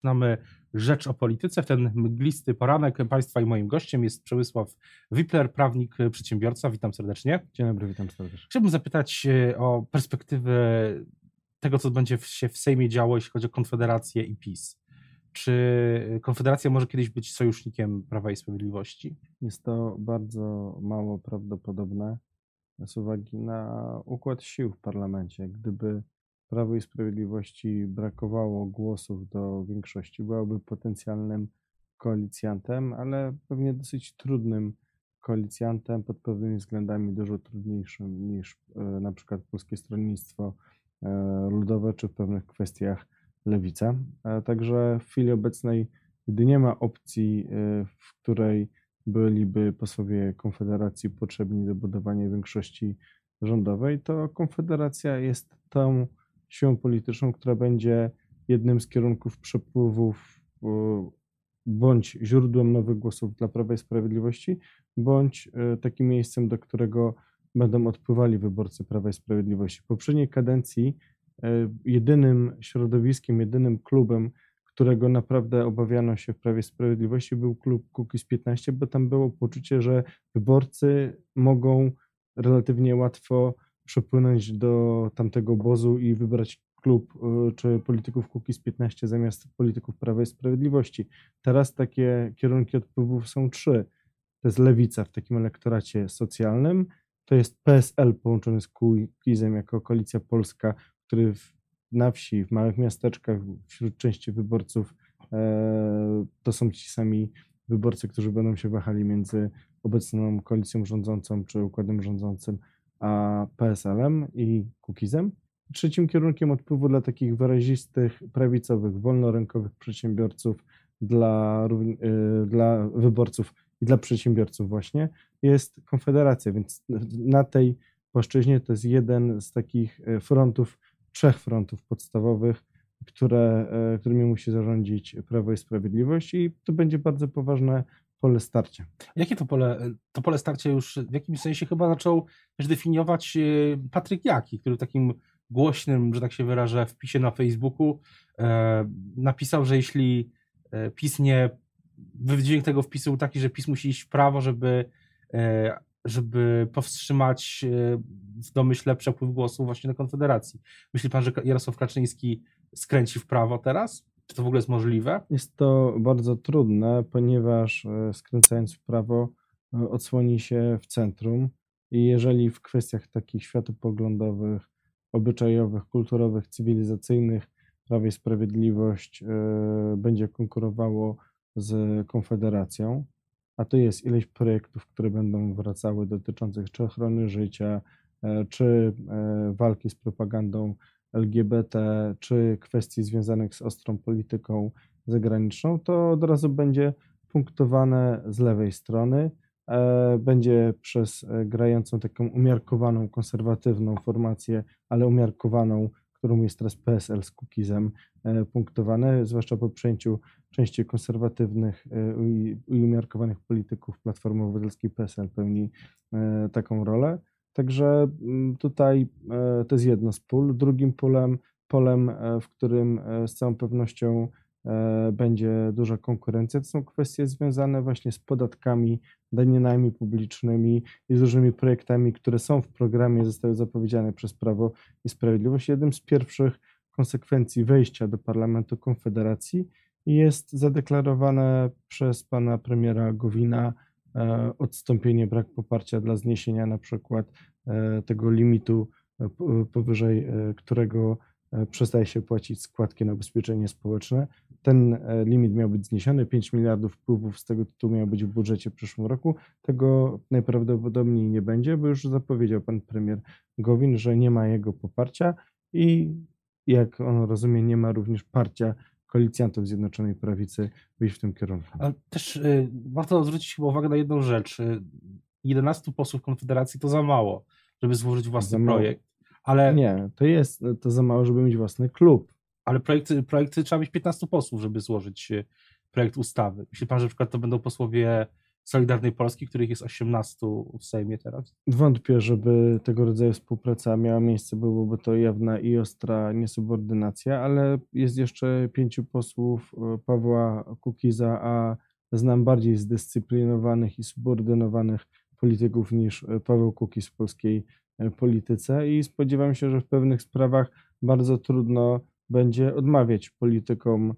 Znamy Rzecz o Polityce. W ten mglisty poranek Państwa i moim gościem jest Przemysław Wipler, prawnik, przedsiębiorca. Witam serdecznie. Dzień dobry, witam serdecznie. Chciałbym zapytać e, o perspektywę tego, co będzie się w Sejmie działo, jeśli chodzi o Konfederację i PiS. Czy Konfederacja może kiedyś być sojusznikiem Prawa i Sprawiedliwości? Jest to bardzo mało prawdopodobne z uwagi na układ sił w parlamencie. Gdyby Prawo i Sprawiedliwości brakowało głosów do większości, byłoby potencjalnym koalicjantem, ale pewnie dosyć trudnym koalicjantem, pod pewnymi względami dużo trudniejszym niż e, na przykład Polskie Stronnictwo e, Ludowe, czy w pewnych kwestiach Lewica. Także w chwili obecnej, gdy nie ma opcji, e, w której byliby posłowie Konfederacji potrzebni do budowania większości rządowej, to Konfederacja jest tą siłą polityczną, która będzie jednym z kierunków przepływów bądź źródłem nowych głosów dla Prawa i Sprawiedliwości, bądź e, takim miejscem, do którego będą odpływali wyborcy Prawa i Sprawiedliwości. W poprzedniej kadencji e, jedynym środowiskiem, jedynym klubem, którego naprawdę obawiano się w Prawie i Sprawiedliwości był klub Kukiz 15, bo tam było poczucie, że wyborcy mogą relatywnie łatwo przepłynąć do tamtego obozu i wybrać klub y, czy polityków Kukiz 15 zamiast polityków Prawa i Sprawiedliwości. Teraz takie kierunki odpływów są trzy. To jest lewica w takim elektoracie socjalnym, to jest PSL połączony z Kukizem jako koalicja polska, który w, na wsi, w małych miasteczkach, wśród części wyborców e, to są ci sami wyborcy, którzy będą się wahali między obecną koalicją rządzącą czy układem rządzącym PSL-em i Kukizem. Trzecim kierunkiem odpływu dla takich wyrazistych, prawicowych, wolnorynkowych przedsiębiorców, dla, y, dla wyborców i dla przedsiębiorców właśnie jest Konfederacja, więc na tej płaszczyźnie to jest jeden z takich y, frontów, trzech frontów podstawowych, które, y, którymi musi zarządzić Prawo i Sprawiedliwość i to będzie bardzo poważne pole starcia. Jakie to pole, to pole starcia już w jakimś sensie chyba zaczął też definiować e, Patryk Jaki, który takim głośnym, że tak się wyrażę, wpisie na Facebooku e, napisał, że jeśli e, PiS nie, wydźwięk tego wpisu był taki, że PiS musi iść w prawo, żeby, e, żeby powstrzymać e, w domyśle przepływ głosów właśnie na Konfederacji. Myśli pan, że Jarosław Kaczyński skręci w prawo teraz? Czy to w ogóle jest możliwe? Jest to bardzo trudne, ponieważ e, skręcając w prawo e, odsłoni się w centrum i jeżeli w kwestiach takich światopoglądowych, obyczajowych, kulturowych, cywilizacyjnych Prawo i Sprawiedliwość e, będzie konkurowało z Konfederacją, a to jest ileś projektów, które będą wracały dotyczących czy ochrony życia, czy walki z propagandą LGBT czy kwestii związanych z ostrą polityką zagraniczną, to od razu będzie punktowane z lewej strony. E, będzie przez e, grającą taką umiarkowaną, konserwatywną formację, ale umiarkowaną, którą jest teraz PSL z Kukizem, e, punktowane, zwłaszcza po przejęciu części konserwatywnych i umiarkowanych polityków Platformy Obywatelskiej PSL pełni taką rolę. Także mm, tutaj e, to jest jedno z pól. Drugim polem, polem e, w którym e, z całą pewnością będzie duża konkurencja, to są kwestie związane właśnie z podatkami, daninami publicznymi i z różnymi projektami, które są w programie, zostały zapowiedziane przez Prawo i Sprawiedliwość. Jednym z pierwszych konsekwencji wejścia do Parlamentu Konfederacji jest zadeklarowane przez pana premiera Gowina E, odstąpienie, brak poparcia dla zniesienia na przykład e, tego limitu, e, powyżej którego przestaje się płacić składki na ubezpieczenie społeczne. Ten limit miał być zniesiony, 5 miliardów wpływów z tego tytułu miał być w budżecie w przyszłym roku. Tego najprawdopodobniej nie będzie, bo już zapowiedział pan premier Gowin, że nie ma jego poparcia i jak on rozumie, nie ma również parcia koalicjantów Zjednoczonej Prawicy wyjść w tym kierunku. Ale też y, warto zwrócić chyba uwagę na jedną rzecz. Y, 11 posłów Konfederacji to za mało, żeby złożyć własny projekt. Ale... Nie, to jest to za mało, żeby mieć własny klub. Ale projekty, projekty trzeba mieć 15 posłów, żeby złożyć y, projekt ustawy. Myśli pan, że na przykład to będą posłowie Solidarnej Polski, których jest 18 w Sejmie teraz? Wątpię, żeby tego rodzaju współpraca miała miejsce, byłoby to jawna i ostra niesubordynacja, ale jest jeszcze pięciu posłów e, Pawła Kukiza, a znam bardziej zdyscyplinowanych i subordynowanych polityków niż e, Paweł Kukiz w polskiej e, polityce i spodziewam się, że w pewnych sprawach bardzo trudno będzie odmawiać politykom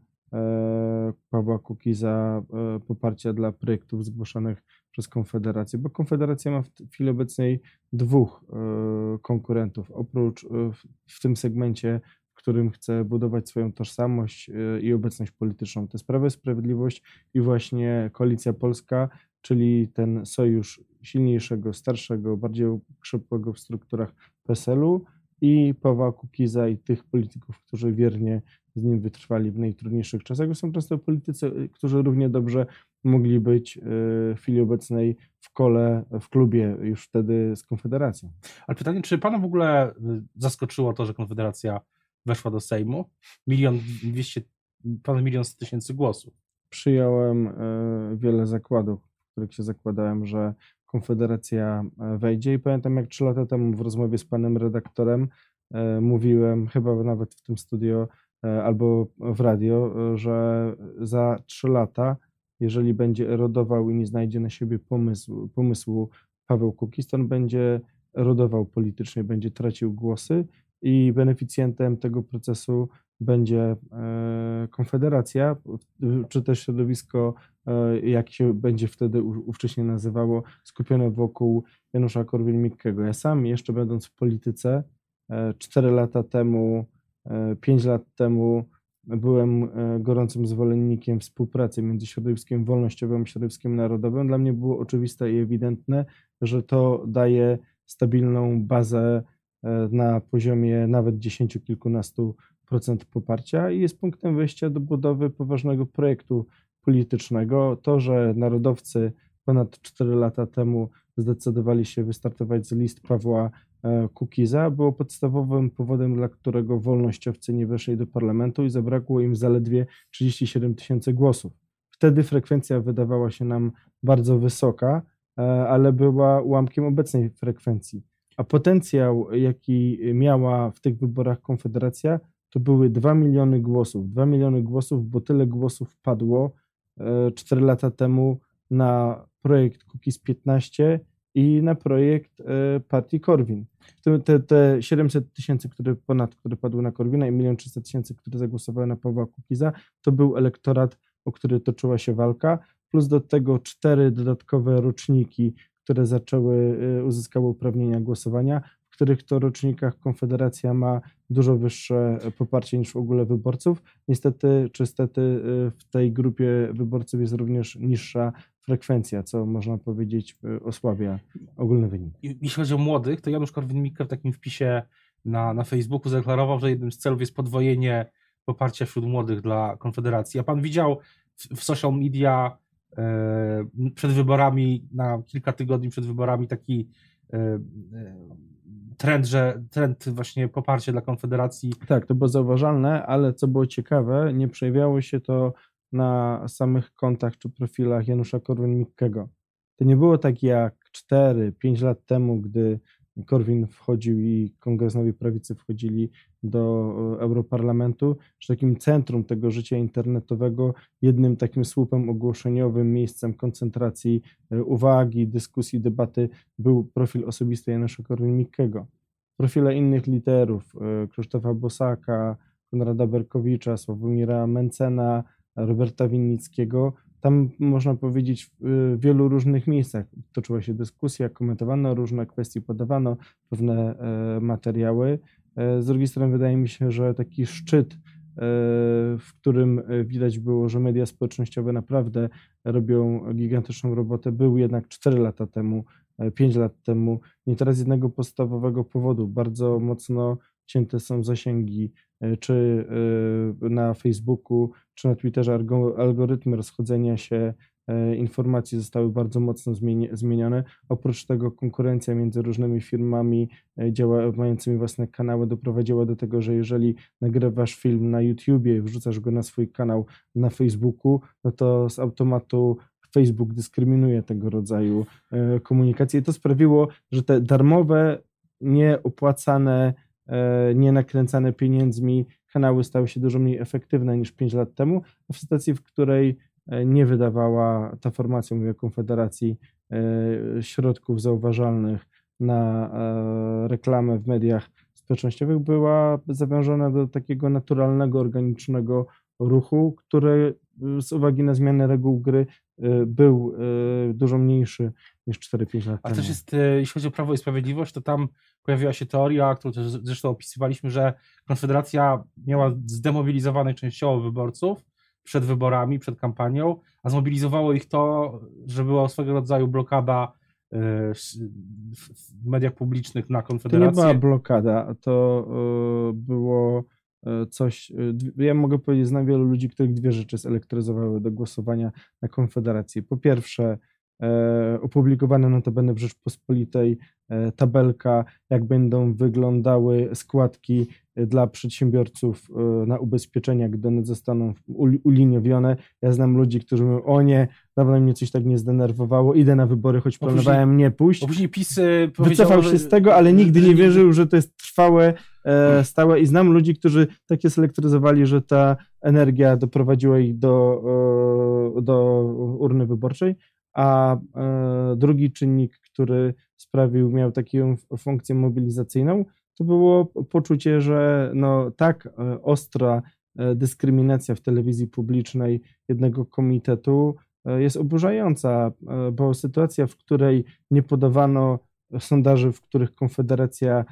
Pawła Kukiza e, poparcia dla projektów zgłoszonych przez Konfederację, bo Konfederacja ma w chwili obecnej dwóch e, konkurentów. Oprócz w tym segmencie, w którym chce budować swoją tożsamość i obecność polityczną, to jest Prawo i Sprawiedliwość i właśnie Koalicja Polska, czyli ten sojusz silniejszego, starszego, bardziej krzepłego w strukturach PSL-u i Pawła Kukiza i tych polityków, którzy wiernie z nim wytrwali w najtrudniejszych czasach. Są często politycy, y, którzy równie dobrze mogli być y, w chwili obecnej w kole, w klubie już wtedy z Konfederacją. Ale pytanie, czy pana w ogóle y, zaskoczyło to, że Konfederacja weszła do Sejmu? Milion dwieście, ponad milion sto tysięcy głosów. Przyjąłem wiele zakładów, w których się zakładałem, że Konfederacja wejdzie i pamiętam jak trzy lata temu w rozmowie z panem redaktorem mówiłem, chyba nawet w tym studio, albo w radio, e, że za trzy lata, jeżeli będzie erodował i nie znajdzie na siebie pomysłu, pomysłu Paweł Kukiz, to on będzie erodował politycznie, będzie tracił głosy i beneficjentem tego procesu będzie e, Konfederacja, czy też środowisko, jak się będzie wtedy ówcześnie nazywało, skupione wokół Janusza Korwin-Mikkego. Ja sam jeszcze będąc w polityce, cztery lata temu E, pięć lat temu byłem e, gorącym zwolennikiem współpracy między środowiskiem wolnościowym a środowiskiem narodowym. Dla mnie było oczywiste i ewidentne, że to daje stabilną bazę e, na poziomie nawet dziesięciu kilkunastu procent poparcia i jest punktem wyjścia do budowy poważnego projektu politycznego. To, że narodowcy ponad 4 lata temu zdecydowali się wystartować z list Pawła E, Kukiza było podstawowym powodem, dla którego wolnościowcy nie weszli do parlamentu i zabrakło im zaledwie 37 tysięcy głosów. Wtedy frekwencja wydawała się nam bardzo wysoka, e, ale była ułamkiem obecnej frekwencji. A potencjał, jaki miała w tych wyborach Konfederacja, to były 2 miliony głosów. 2 miliony głosów, bo tyle głosów padło 4 e, lata temu na projekt Kukiz 15 i na projekt e, partii Korwin. Te, te 700 tysięcy, które ponad, które padły na Korwina i 1 300 tysięcy, które zagłosowały na Pawła Kukiza, to był elektorat, o który toczyła się walka, plus do tego cztery dodatkowe roczniki, które zaczęły, e, uzyskały uprawnienia głosowania, w których to rocznikach Konfederacja ma dużo wyższe poparcie niż w ogóle wyborców. Niestety, czy stety e, w tej grupie wyborców jest również niższa frekwencja, co można powiedzieć y, osłabia ogólny wynik. Jeśli chodzi o młodych, to Janusz Korwin-Mikke w takim wpisie na, na Facebooku zadeklarował, że jednym z celów jest podwojenie poparcia wśród młodych dla Konfederacji. A pan widział w, w social media e, przed wyborami, na kilka tygodni przed wyborami taki e, e, trend, że trend właśnie poparcia dla Konfederacji. Tak, to było zauważalne, ale co było ciekawe, nie przejawiało się to na samych kontach czy profilach Janusza Korwin-Mikkego. To nie było tak jak 4-5 lat temu, gdy Korwin wchodził i kongresowi prawicy wchodzili do e, Europarlamentu, że takim centrum tego życia internetowego, jednym takim słupem ogłoszeniowym, miejscem koncentracji e, uwagi, dyskusji, debaty był profil osobisty Janusza Korwin-Mikkego. Profile innych literów, e, Krzysztofa Bosaka, Konrada Berkowicza, Sławomira Mencena, Roberta Winnickiego. Tam można powiedzieć w wielu różnych miejscach toczyła się dyskusja, komentowano różne kwestie, podawano pewne e, materiały. E, z drugiej strony wydaje mi się, że taki szczyt, e, w którym widać było, że media społecznościowe naprawdę robią gigantyczną robotę, był jednak 4 lata temu, 5 lat temu. Nie teraz jednego podstawowego powodu. Bardzo mocno cięte są zasięgi czy e, na Facebooku, czy na Twitterze algorytmy rozchodzenia się e, informacji zostały bardzo mocno zmienione. Oprócz tego konkurencja między różnymi firmami działa, mającymi własne kanały doprowadziła do tego, że jeżeli nagrywasz film na YouTubie i wrzucasz go na swój kanał na Facebooku, no to z automatu Facebook dyskryminuje tego rodzaju e, komunikacje. I to sprawiło, że te darmowe, nieopłacane, e, nienakręcane pieniędzmi. Kanały stały się dużo mniej efektywne niż 5 lat temu, a w sytuacji, w której e, nie wydawała ta formacja, mówię o Konfederacji, środków zauważalnych na reklamę w mediach społecznościowych, była zawiążona do takiego naturalnego, organicznego ruchu, który z uwagi na zmianę reguł gry był y, dużo mniejszy niż 4-5 lat A temu. też jest, jeśli chodzi o Prawo i Sprawiedliwość, to tam pojawiła się teoria, którą też zresztą opisywaliśmy, że Konfederacja miała zdemobilizowanych częściowo wyborców przed wyborami, przed kampanią, a zmobilizowało ich to, że była swego rodzaju blokada w mediach publicznych na Konfederację. To nie była blokada, to było coś. E, ja mogę powiedzieć, znam wielu ludzi, których dwie rzeczy zelektryzowały do głosowania na Konfederację. Po pierwsze, e, opublikowana notabene w Rzeczpospolitej e, tabelka, jak będą wyglądały składki e, dla przedsiębiorców e, na ubezpieczenia, gdy one zostaną uliniowione. Ja znam ludzi, którzy mówią, o nie, dawno mnie coś tak nie zdenerwowało, idę na wybory, choć planowałem nie pójść. później PiS Wycofał się z tego, ale nigdy nie wierzył, że to jest trwałe, hmm. stałe i znam ludzi, którzy tak je selektryzowali, że ta energia doprowadziła ich do, do urny wyborczej, a e, drugi czynnik, który sprawił, miał taką funkcję mobilizacyjną, to było poczucie, że no tak e, ostra e, dyskryminacja w telewizji publicznej jednego komitetu jest oburzająca, bo sytuacja, w której nie podawano sondaży, w których Konfederacja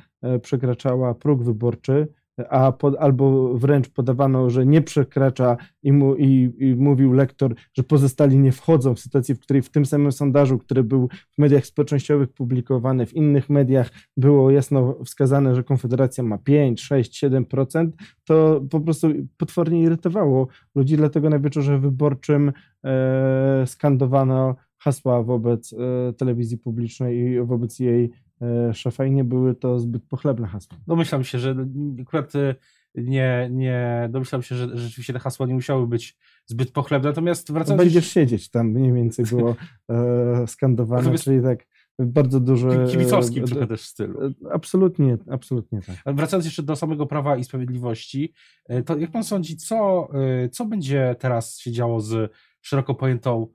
przekraczała próg wyborczy, a albo wręcz podawano, że nie przekracza i, mu, i, i, mówił lektor, że pozostali nie wchodzą w sytuacji, w której w tym samym sondażu, który był w mediach społecznościowych publikowany, w innych mediach było jasno wskazane, że Konfederacja ma 5, 6, 7%, to po prostu potwornie irytowało ludzi, dlatego na wieczorze wyborczym e, skandowano hasła wobec e, telewizji publicznej i wobec jej szefa i nie były to zbyt pochlebne hasła. Domyślam się, że akurat e, nie, nie domyślam się, że rzeczywiście te hasła nie musiały być zbyt pochlebne, natomiast wracając... Będziesz siedzieć tam, mniej więcej było e, skandowane, natomiast... czyli tak bardzo dużo... Kibicowskim trochę też stylu. Absolutnie, absolutnie tak. Wracając jeszcze do samego Prawa i Sprawiedliwości, to jak pan sądzi, co, co będzie teraz się działo z szeroko pojętą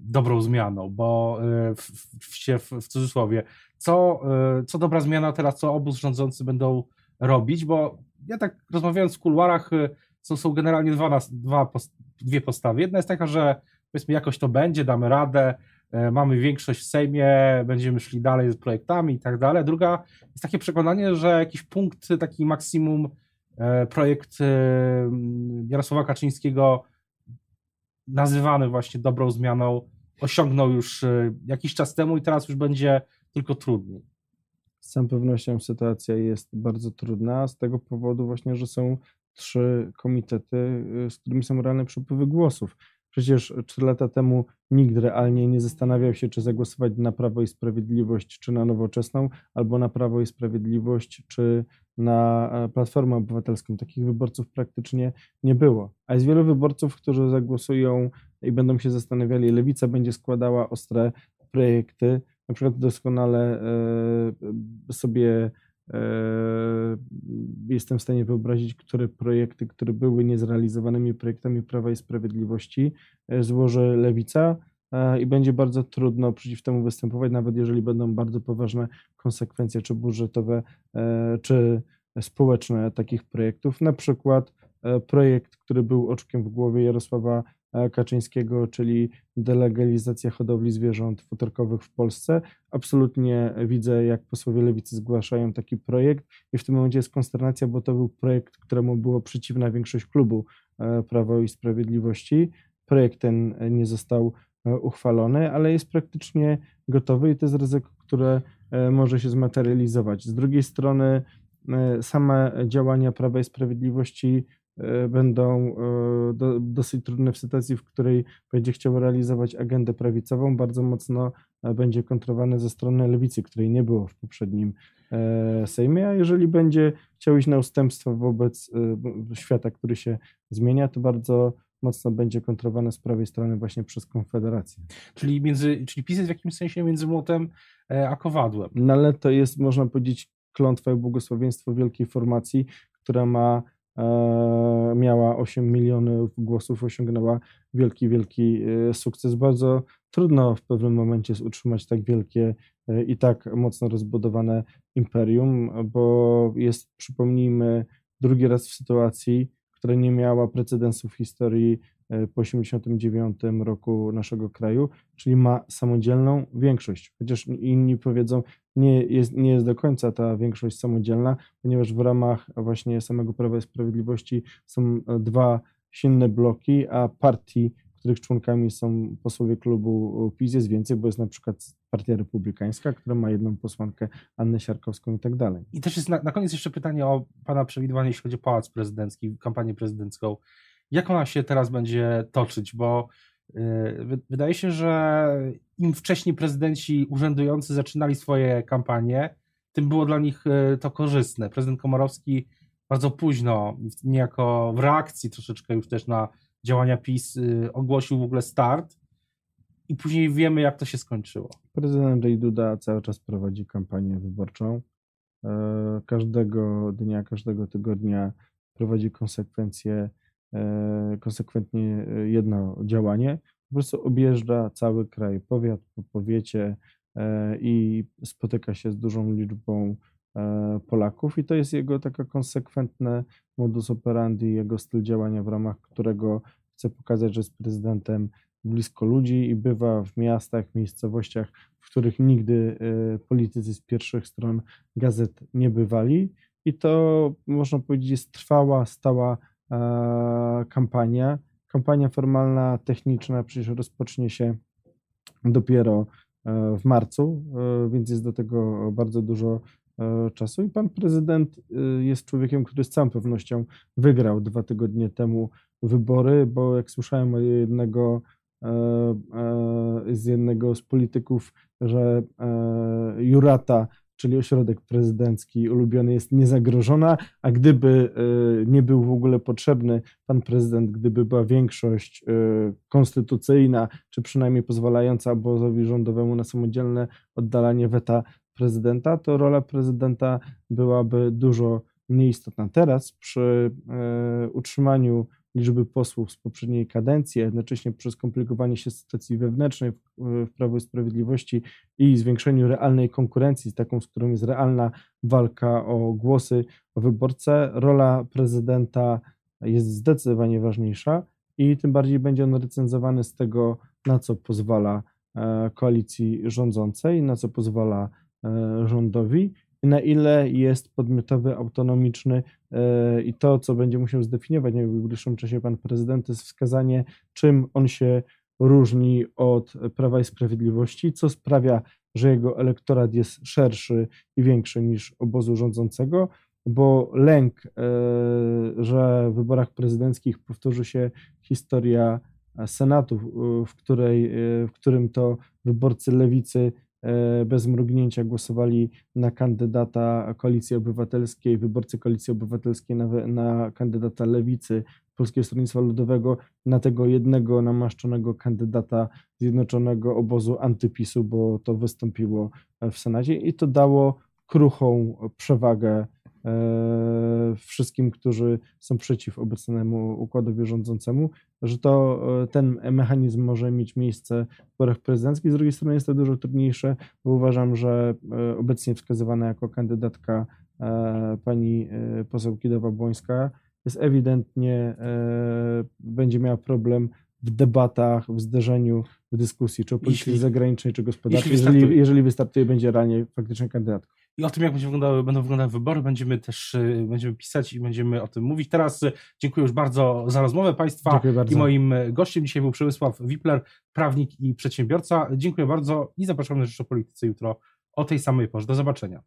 dobrą zmianą, bo w, w, w, w cudzysłowie, co, e, co dobra zmiana teraz, co obóz rządzący będą robić, bo ja tak rozmawiając w kuluarach, e, są, są generalnie dwa, dwa, dwie postawy. Jedna jest taka, że powiedzmy jakoś to będzie, damy radę, e, mamy większość w Sejmie, będziemy szli dalej z projektami i tak dalej. Druga jest takie przekonanie, że jakiś punkt, taki maksimum projekt Jarosława Kaczyńskiego nazywany właśnie dobrą zmianą osiągnął już jakiś czas temu i teraz już będzie tylko trudniej. Z całą pewnością sytuacja jest bardzo trudna, z tego powodu właśnie, że są trzy komitety, y, z którymi są realne przepływy głosów. Przecież trzy lata temu nikt realnie nie zastanawiał się, czy zagłosować na Prawo i Sprawiedliwość, czy na Nowoczesną, albo na Prawo i Sprawiedliwość, czy na e, Platformę Obywatelską. Takich wyborców praktycznie nie było. A jest wielu wyborców, którzy zagłosują i będą się zastanawiali, lewica będzie składała ostre projekty, na przykład doskonale e, sobie e, jestem w stanie wyobrazić, które projekty, które były niezrealizowanymi projektami Prawa i Sprawiedliwości, złoży Lewica i będzie bardzo trudno przeciw temu występować, nawet jeżeli będą bardzo poważne konsekwencje, czy budżetowe, czy społeczne takich projektów. Na przykład projekt, który był oczkiem w głowie Jarosława E, Kaczyńskiego, czyli delegalizacja hodowli zwierząt futerkowych w Polsce. Absolutnie widzę, jak posłowie lewicy zgłaszają taki projekt i w tym momencie jest konsternacja, bo to był projekt, któremu było przeciwna większość klubu e, Prawo i Sprawiedliwości. Projekt ten nie został e, uchwalony, ale jest praktycznie gotowy i to jest ryzyko, które może się zmaterializować. Z drugiej strony same działania Prawa i Sprawiedliwości E, będą e, do, dosyć trudne w sytuacji, w której będzie chciał realizować agendę prawicową, bardzo mocno e, będzie kontrowany ze strony lewicy, której nie było w poprzednim Sejmie, a jeżeli będzie chciał iść na ustępstwa wobec świata, który się zmienia, to bardzo mocno będzie kontrowane z prawej strony właśnie przez Konfederację. Czyli, między, czyli PiS jest w jakimś sensie między młotem e, a kowadłem. No ale to jest, można powiedzieć, klątwa i błogosławieństwo wielkiej formacji, która ma e, miała 8 milionów głosów, osiągnęła wielki, wielki e, sukces. Bardzo trudno w pewnym momencie utrzymać tak wielkie e, i tak mocno rozbudowane imperium, bo jest, przypomnijmy, drugi raz w sytuacji, która nie miała precedensu w historii e, po 1989 roku naszego kraju, czyli ma samodzielną większość. Chociaż inni powiedzą, nie jest, nie jest do końca ta większość samodzielna, ponieważ w ramach właśnie samego Prawa i Sprawiedliwości są dwa silne bloki, a partii których członkami są posłowie klubu PiS jest więcej, bo jest na przykład Partia Republikańska, która ma jedną posłankę, Annę Siarkowską i tak dalej. I też jest na, na koniec jeszcze pytanie o Pana przewidywanie, jeśli chodzi o Pałac Prezydencki, kampanię prezydencką. Jak ona się teraz będzie toczyć? Bo yy, wydaje się, że im wcześniej prezydenci urzędujący zaczynali swoje kampanie, tym było dla nich yy, to korzystne. Prezydent Komorowski bardzo późno, niejako w reakcji troszeczkę już też na działania PiS y, ogłosił w ogóle start i później wiemy, jak to się skończyło. Prezydent. Duda cały czas prowadzi kampanię wyborczą. E, każdego dnia, każdego tygodnia prowadzi konsekwencje, e, konsekwentnie e, jedno działanie. Po prostu objeżdża cały kraj, powiat po powiecie i spotyka się z dużą liczbą Polaków i to jest jego taka konsekwentne modus operandi, jego styl działania, w ramach którego chce pokazać, że jest prezydentem blisko ludzi i bywa w miastach, miejscowościach, w których nigdy e, politycy z pierwszych stron gazet nie bywali. I to można powiedzieć jest trwała, stała e, kampania. Kampania formalna, techniczna przecież rozpocznie się dopiero e, w marcu, więc jest do tego bardzo dużo E, czasu. I pan prezydent e, jest człowiekiem, który z całą pewnością wygrał dwa tygodnie temu wybory, bo jak słyszałem od jednego e, z jednego z polityków, że Jurata, czyli ośrodek prezydencki ulubiony jest niezagrożona, a gdyby nie był w ogóle potrzebny pan prezydent, gdyby była większość konstytucyjna, czy przynajmniej pozwalająca obozowi rządowemu na samodzielne oddalanie weta prezydenta, to rola prezydenta byłaby dużo mniej istotna. Teraz przy e, utrzymaniu liczby posłów z poprzedniej kadencji, a jednocześnie przez komplikowanie się sytuacji wewnętrznej w, Prawo i Sprawiedliwości i zwiększeniu realnej konkurencji, taką, z którą jest realna walka o głosy, o wyborcę, rola prezydenta jest zdecydowanie ważniejsza i tym bardziej będzie on recenzowany z tego, na co pozwala e, koalicji rządzącej, na co pozwala rządowi i na ile jest podmiotowy, autonomiczny e, i to, co będzie musiał zdefiniować w najbliższym czasie pan prezydent, jest wskazanie, czym on się różni od Prawa i Sprawiedliwości, co sprawia, że jego elektorat jest szerszy i większy niż obozu rządzącego, bo lęk, e, że w wyborach prezydenckich powtórzy się historia Senatu, w, której, w którym to wyborcy lewicy E, bez mrugnięcia głosowali na kandydata Koalicji Obywatelskiej, wyborcy Koalicji Obywatelskiej na, na kandydata Lewicy, Polskiego Stronnictwa Ludowego, na tego jednego namaszczonego kandydata Zjednoczonego Obozu Antypisu, bo to wystąpiło w Senacie. I to dało kruchą przewagę E, wszystkim, którzy są przeciw obecnemu układowi rządzącemu, że to e, ten mechanizm może mieć miejsce w wyborach prezydenckich. Z drugiej strony jest to dużo trudniejsze, bo uważam, że e, obecnie wskazywana jako kandydatka pani poseł Kidowa-Błońska jest ewidentnie, będzie miała problem w debatach, w zderzeniu, w dyskusji, czy o polityce zagranicznej, czy gospodarczej, jeżeli, jeżeli, jeżeli wystartuje, będzie realnie faktycznie kandydatką i o tym, jak będzie wyglądały, będą wyglądały wybory, będziemy też y, będziemy pisać i będziemy o tym mówić. Teraz y, dziękuję już bardzo za rozmowę Państwa i moim y, gościem dzisiaj był Przemysław Wipler, prawnik i przedsiębiorca. Dziękuję bardzo i zapraszam na Rzecz o Polityce jutro o tej samej porze. Do zobaczenia.